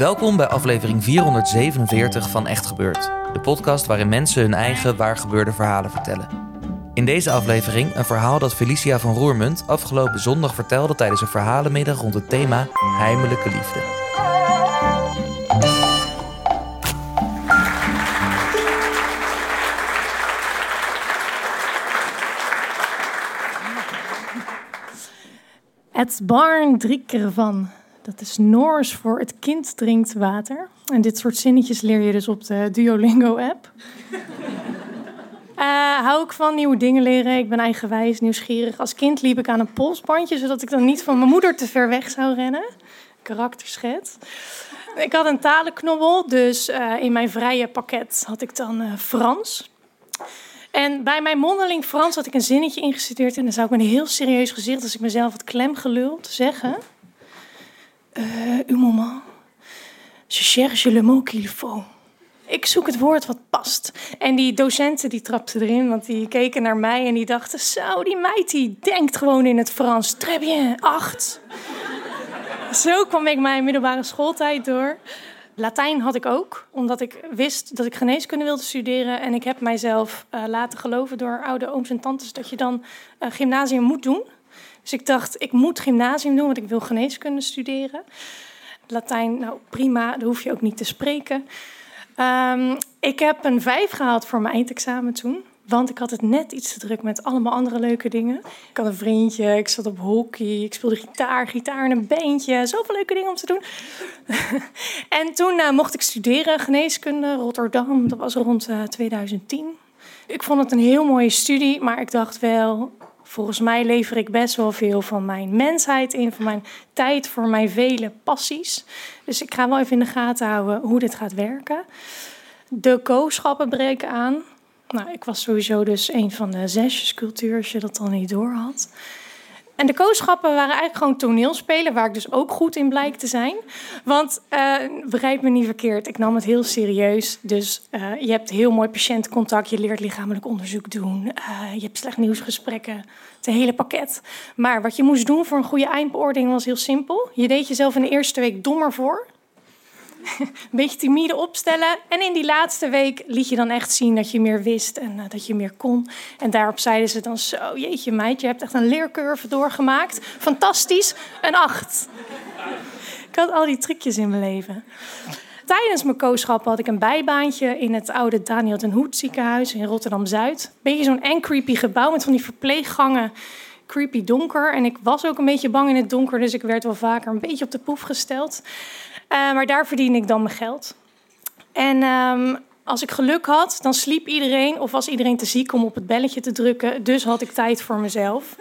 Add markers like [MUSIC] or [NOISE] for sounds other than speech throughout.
Welkom bij aflevering 447 van Echt Gebeurd. De podcast waarin mensen hun eigen waargebeurde verhalen vertellen. In deze aflevering een verhaal dat Felicia van Roermond afgelopen zondag vertelde tijdens een verhalenmiddag rond het thema heimelijke liefde. Het barn drie van. Dat is Noors voor het kind drinkt water. En dit soort zinnetjes leer je dus op de Duolingo-app. Uh, [LAUGHS] hou ik van nieuwe dingen leren. Ik ben eigenwijs, nieuwsgierig. Als kind liep ik aan een polsbandje, zodat ik dan niet van mijn moeder te ver weg zou rennen. Karakterschets. Ik had een talenknobbel, dus uh, in mijn vrije pakket had ik dan uh, Frans. En bij mijn mondeling Frans had ik een zinnetje ingestudeerd. En dan zou ik met een heel serieus gezicht, als ik mezelf het klem geluld, zeggen... Uh, un moment. Je cherche le mot qu'il faut. Ik zoek het woord wat past. En die docenten die trapten erin, want die keken naar mij en die dachten... Zo, die meid die denkt gewoon in het Frans. Très bien, acht. [LAUGHS] Zo kwam ik mijn middelbare schooltijd door. Latijn had ik ook, omdat ik wist dat ik geneeskunde wilde studeren. En ik heb mijzelf uh, laten geloven door oude ooms en tantes dat je dan uh, gymnasium moet doen. Dus ik dacht, ik moet gymnasium doen, want ik wil geneeskunde studeren. Latijn, nou prima, daar hoef je ook niet te spreken. Um, ik heb een vijf gehaald voor mijn eindexamen toen. Want ik had het net iets te druk met allemaal andere leuke dingen. Ik had een vriendje, ik zat op hockey, ik speelde gitaar, gitaar in een bandje. Zoveel leuke dingen om te doen. [LAUGHS] en toen uh, mocht ik studeren, geneeskunde, Rotterdam. Dat was rond uh, 2010. Ik vond het een heel mooie studie, maar ik dacht wel... Volgens mij lever ik best wel veel van mijn mensheid in, van mijn tijd, voor mijn vele passies. Dus ik ga wel even in de gaten houden hoe dit gaat werken. De kooschappen breken aan. Nou, ik was sowieso dus een van de zesjescultuur, als je dat dan niet door had. En de kooschappen waren eigenlijk gewoon toneelspelen, waar ik dus ook goed in blijk te zijn. Want, uh, begrijp me niet verkeerd, ik nam het heel serieus. Dus uh, je hebt heel mooi patiëntcontact, je leert lichamelijk onderzoek doen. Uh, je hebt slecht nieuwsgesprekken, het hele pakket. Maar wat je moest doen voor een goede eindbeoordeling was heel simpel. Je deed jezelf in de eerste week dommer voor een beetje timide opstellen. En in die laatste week liet je dan echt zien dat je meer wist en uh, dat je meer kon. En daarop zeiden ze dan zo, jeetje meid, je hebt echt een leercurve doorgemaakt. Fantastisch, een acht. Ik had al die trucjes in mijn leven. Tijdens mijn kooschap had ik een bijbaantje in het oude Daniel ten Hoed ziekenhuis in Rotterdam-Zuid. Beetje zo'n eng creepy gebouw met van die verpleeggangen creepy donker. En ik was ook een beetje bang in het donker, dus ik werd wel vaker een beetje op de proef gesteld. Uh, maar daar verdien ik dan mijn geld. En um, als ik geluk had, dan sliep iedereen of was iedereen te ziek om op het belletje te drukken. Dus had ik tijd voor mezelf.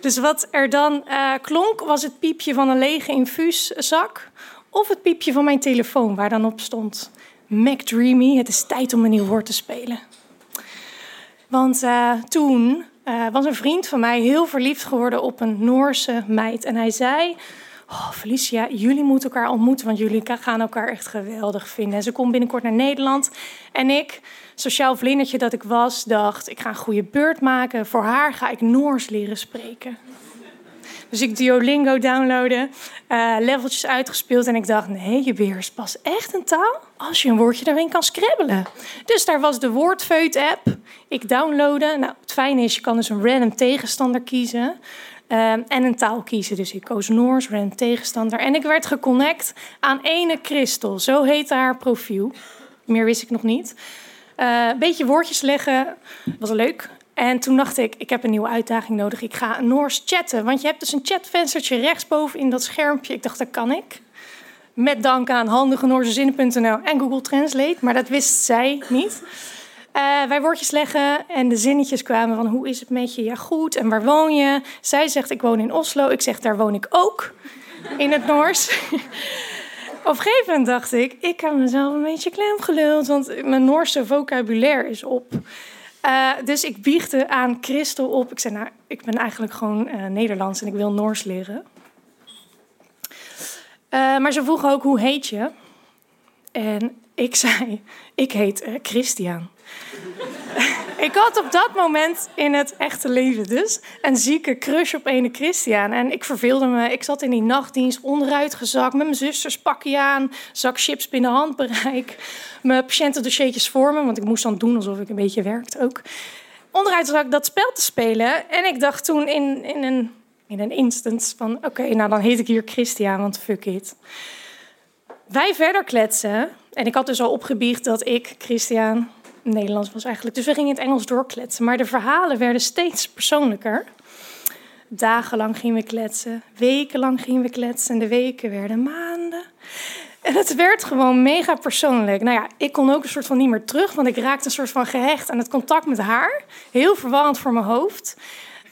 Dus wat er dan uh, klonk, was het piepje van een lege infuuszak. Of het piepje van mijn telefoon, waar dan op stond: Mac Dreamy, het is tijd om een nieuw woord te spelen. Want uh, toen uh, was een vriend van mij heel verliefd geworden op een Noorse meid. En hij zei: Oh, Felicia, jullie moeten elkaar ontmoeten, want jullie gaan elkaar echt geweldig vinden. En ze komt binnenkort naar Nederland. En ik, sociaal vlindertje dat ik was, dacht: ik ga een goede beurt maken. Voor haar ga ik Noors leren spreken. Dus ik Duolingo downloaden, uh, leveltjes uitgespeeld en ik dacht, nee, je beheerst pas echt een taal als je een woordje erin kan scrabbelen. Dus daar was de Woordfeut-app. Ik downloaden. Nou, het fijne is, je kan dus een random tegenstander kiezen. Uh, en een taal kiezen. Dus ik koos Noors, random tegenstander. En ik werd geconnect aan ene Christel. Zo heette haar profiel. Meer wist ik nog niet. Een beetje woordjes leggen, was leuk. En toen dacht ik, ik heb een nieuwe uitdaging nodig. Ik ga Noors chatten. Want je hebt dus een chatvenstertje rechtsboven in dat schermpje. Ik dacht, dat kan ik. Met dank aan handigenoorszinnen.nl en Google Translate. Maar dat wist zij niet. Uh, wij woordjes leggen en de zinnetjes kwamen van hoe is het met je? Ja, goed. En waar woon je? Zij zegt, ik woon in Oslo. Ik zeg, daar woon ik ook. in het Noors. [LAUGHS] Op een gegeven moment dacht ik, ik heb mezelf een beetje klem geluld, want mijn Noorse vocabulaire is op. Uh, dus ik biechtte aan Christel op. Ik zei, nou, ik ben eigenlijk gewoon uh, Nederlands en ik wil Noors leren. Uh, maar ze vroeg ook, hoe heet je? En ik [LAUGHS] zei, ik heet Christian. Ik had op dat moment in het echte leven dus een zieke crush op ene Christian. En ik verveelde me. Ik zat in die nachtdienst onderuit gezakt met mijn zusters pakje aan, zak chips binnen handbereik, mijn patiëntendossiertjes voor me, want ik moest dan doen alsof ik een beetje werkte ook. Onderuit zat ik dat spel te spelen en ik dacht toen in, in een, in een instant van oké, nou dan heet ik hier Christian, want fuck it. Wij verder kletsen. En ik had dus al opgebiecht dat ik, Christian, Nederlands was eigenlijk. Dus we gingen in het Engels doorkletsen. Maar de verhalen werden steeds persoonlijker. Dagenlang gingen we kletsen, wekenlang gingen we kletsen en de weken werden maanden. En het werd gewoon mega persoonlijk. Nou ja, ik kon ook een soort van niet meer terug, want ik raakte een soort van gehecht aan het contact met haar. Heel verwarrend voor mijn hoofd.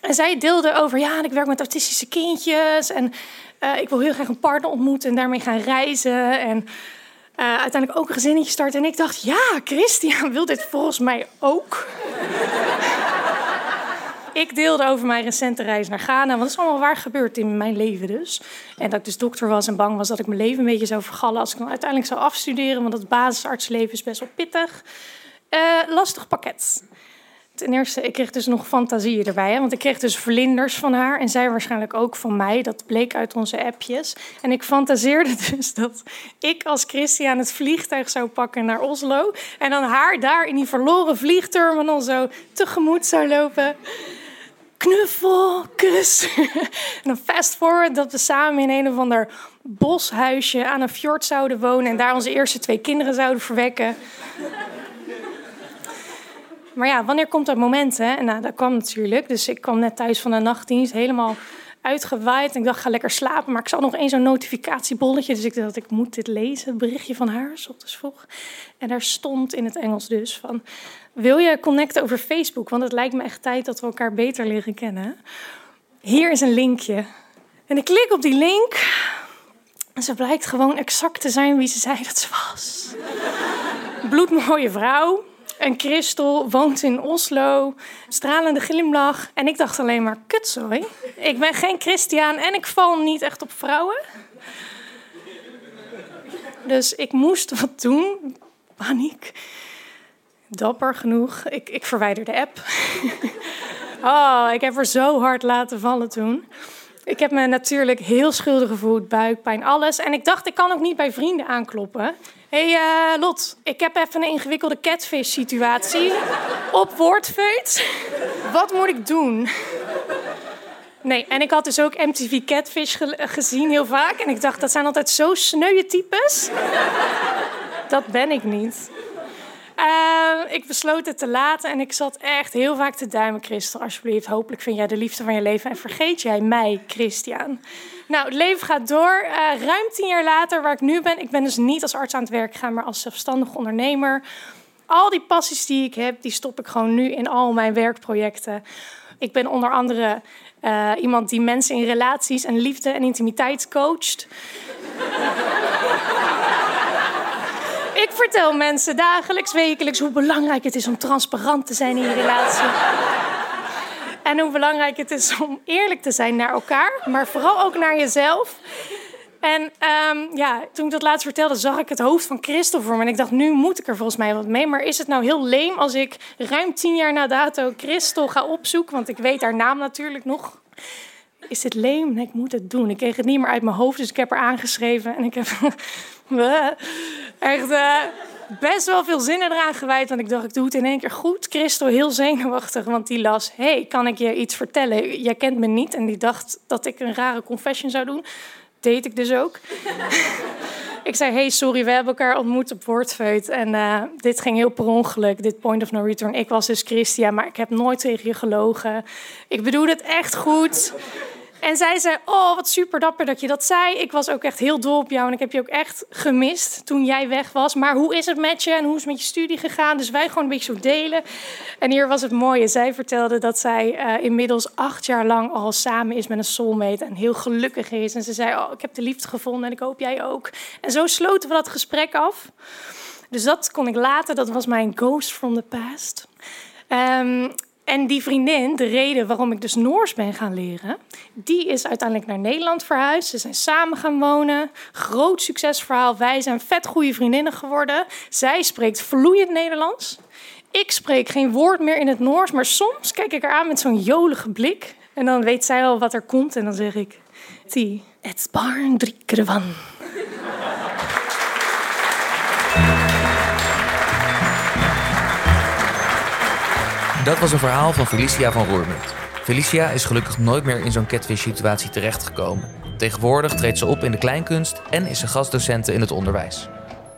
En zij deelde over, ja, ik werk met autistische kindjes en uh, ik wil heel graag een partner ontmoeten en daarmee gaan reizen. En uiteindelijk ook een gezinnetje starten. En ik dacht, ja, Christian wil dit volgens mij ook. [LAUGHS] ik deelde over mijn recente reis naar Ghana. Want dat is allemaal waar gebeurd in mijn leven dus. En dat ik dus dokter was en bang was dat ik mijn leven een beetje zou vergallen... als ik dan uiteindelijk zou afstuderen. Want het basisartsleven is best wel pittig. Uh, lastig pakket. Ten eerste, ik kreeg dus nog fantasieën erbij. Want ik kreeg dus vlinders van haar. En zij waarschijnlijk ook van mij. Dat bleek uit onze appjes. En ik fantaseerde [LAUGHS] dus dat ik als Christian het vliegtuig zou pakken naar Oslo. En dan haar daar in die verloren vliegterminal zo tegemoet zou lopen. Knuffel, kus. [LAUGHS] en dan fast forward dat we samen in een of ander boshuisje aan een fjord zouden wonen. En daar onze eerste twee kinderen zouden verwekken. Maar ja, wanneer komt dat moment? Hè? Nou, dat kwam natuurlijk. Dus ik kwam net thuis van de nachtdienst, helemaal uitgewaaid. En ik dacht, ga lekker slapen. Maar ik zag nog één zo'n notificatiebolletje. Dus ik dacht, ik moet dit lezen, het berichtje van haar, ochtends vroeg. En daar stond in het Engels dus van... Wil je connecten over Facebook? Want het lijkt me echt tijd dat we elkaar beter leren kennen. Hier is een linkje. En ik klik op die link. En ze blijkt gewoon exact te zijn wie ze zei dat ze was. Bloedmooie vrouw. En Christel woont in Oslo, stralende glimlach. En ik dacht alleen maar, kutzooi. Ik ben geen Christian en ik val niet echt op vrouwen. Dus ik moest wat doen. Paniek. Dapper genoeg. Ik, ik verwijder de app. [LAUGHS] oh, ik heb er zo hard laten vallen toen. Ik heb me natuurlijk heel schuldig gevoeld, buikpijn, alles. En ik dacht, ik kan ook niet bij vrienden aankloppen hey, uh, Lot, ik heb even een ingewikkelde catfish-situatie op Woordfeut. Wat moet ik doen? Nee, en ik had dus ook MTV Catfish gezien heel vaak. En ik dacht, dat zijn altijd zo sneuwe types. dat ben ik niet. Uh, ik besloot het te laten en ik zat echt heel vaak te duimen. Christel, alsjeblieft, hopelijk vind jij de liefde van je leven. En vergeet jij mij, Christian. Nou, het leven gaat door. Uh, ruim tien jaar later, waar ik nu ben, ik ben dus niet als arts aan het werk gegaan, maar als zelfstandig ondernemer. Al die passies die ik heb, die stop ik gewoon nu in al mijn werkprojecten. Ik ben onder andere uh, iemand die mensen in relaties en liefde en intimiteit coacht. [LAUGHS] ik vertel mensen dagelijks, wekelijks hoe belangrijk het is om transparant te zijn in je relatie. En hoe belangrijk het is om eerlijk te zijn naar elkaar, maar vooral ook naar jezelf. En um, ja, toen ik dat laatst vertelde, zag ik het hoofd van Christel voor me. En ik dacht, nu moet ik er volgens mij wat mee. Maar is het nou heel leem als ik ruim tien jaar na dato Christel ga opzoeken? Want ik weet haar naam natuurlijk nog. Is het leem? Nee, ik moet het doen. Ik kreeg het niet meer uit mijn hoofd, dus ik heb er aangeschreven. En ik heb [LAUGHS] echt... Uh, best wel veel zinnen eraan gewijd. Want ik dacht, ik doe het in één keer goed. Christel heel zenuwachtig, want die las... hey, kan ik je iets vertellen? Jij kent me niet. En die dacht dat ik een rare confession zou doen. Deed ik dus ook. [LAUGHS] ik zei, hey, sorry, we hebben elkaar ontmoet op Woordfeut. En uh, dit ging heel per ongeluk, dit point of no return. Ik was dus Christia, maar ik heb nooit tegen je gelogen. Ik bedoel het echt goed. En zij zei, oh, wat super dapper dat je dat zei. Ik was ook echt heel dol op jou en ik heb je ook echt gemist toen jij weg was. Maar hoe is het met je en hoe is het met je studie gegaan? Dus wij gewoon een beetje zo delen. En hier was het mooie. Zij vertelde dat zij uh, inmiddels acht jaar lang al samen is met een soulmate en heel gelukkig is. En ze zei, oh, ik heb de liefde gevonden en ik hoop jij ook. En zo sloten we dat gesprek af. Dus dat kon ik later, dat was mijn ghost from the past. Um, en die vriendin, de reden waarom ik dus Noors ben gaan leren, die is uiteindelijk naar Nederland verhuisd. Ze zijn samen gaan wonen. Groot succesverhaal. Wij zijn vet goede vriendinnen geworden. Zij spreekt vloeiend Nederlands. Ik spreek geen woord meer in het Noors, maar soms kijk ik haar aan met zo'n jolige blik. En dan weet zij al wat er komt en dan zeg ik: Zie, het barn drie van. Dat was een verhaal van Felicia van Roermond. Felicia is gelukkig nooit meer in zo'n catfish-situatie terechtgekomen. Tegenwoordig treedt ze op in de kleinkunst en is ze gastdocenten in het onderwijs.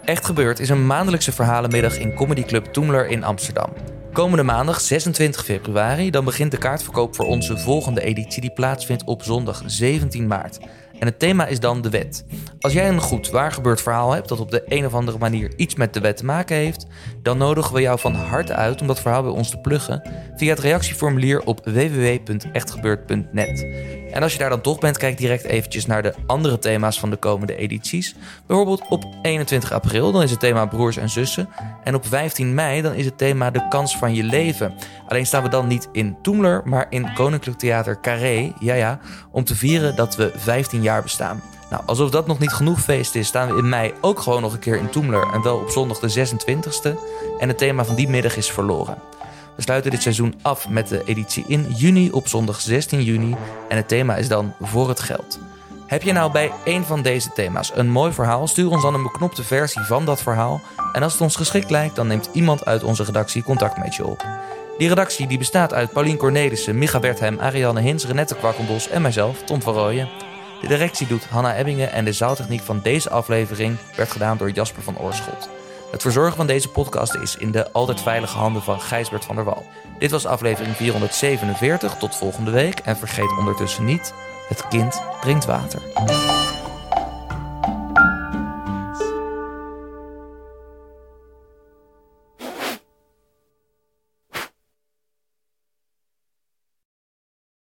Echt gebeurd is een maandelijkse verhalenmiddag in Comedy Club Toemler in Amsterdam. Komende maandag 26 februari dan begint de kaartverkoop voor onze volgende editie die plaatsvindt op zondag 17 maart. En het thema is dan de wet. Als jij een goed waar gebeurd verhaal hebt dat op de een of andere manier iets met de wet te maken heeft, dan nodigen we jou van harte uit om dat verhaal bij ons te pluggen via het reactieformulier op www.echtgebeurd.net. En als je daar dan toch bent, kijk direct eventjes naar de andere thema's van de komende edities. Bijvoorbeeld op 21 april, dan is het thema broers en zussen. En op 15 mei, dan is het thema de kans van je leven. Alleen staan we dan niet in Toemler, maar in Koninklijk Theater Carré. Ja, ja, om te vieren dat we 15 jaar bestaan. Nou, alsof dat nog niet genoeg feest is, staan we in mei ook gewoon nog een keer in Toemler. En wel op zondag de 26e. En het thema van die middag is verloren. We sluiten dit seizoen af met de editie in juni op zondag 16 juni. En het thema is dan Voor het Geld. Heb je nou bij een van deze thema's een mooi verhaal? Stuur ons dan een beknopte versie van dat verhaal. En als het ons geschikt lijkt, dan neemt iemand uit onze redactie contact met je op. Die redactie die bestaat uit Paulien Cornelissen, Micha Wertheim, Ariane Hins, Renette Kwakkenbos en mijzelf, Tom van Rooyen. De directie doet Hanna Ebbingen en de zaaltechniek van deze aflevering werd gedaan door Jasper van Oorschot. Het verzorgen van deze podcast is in de altijd veilige handen van Gijsbert van der Wal. Dit was aflevering 447. Tot volgende week. En vergeet ondertussen niet: het kind drinkt water.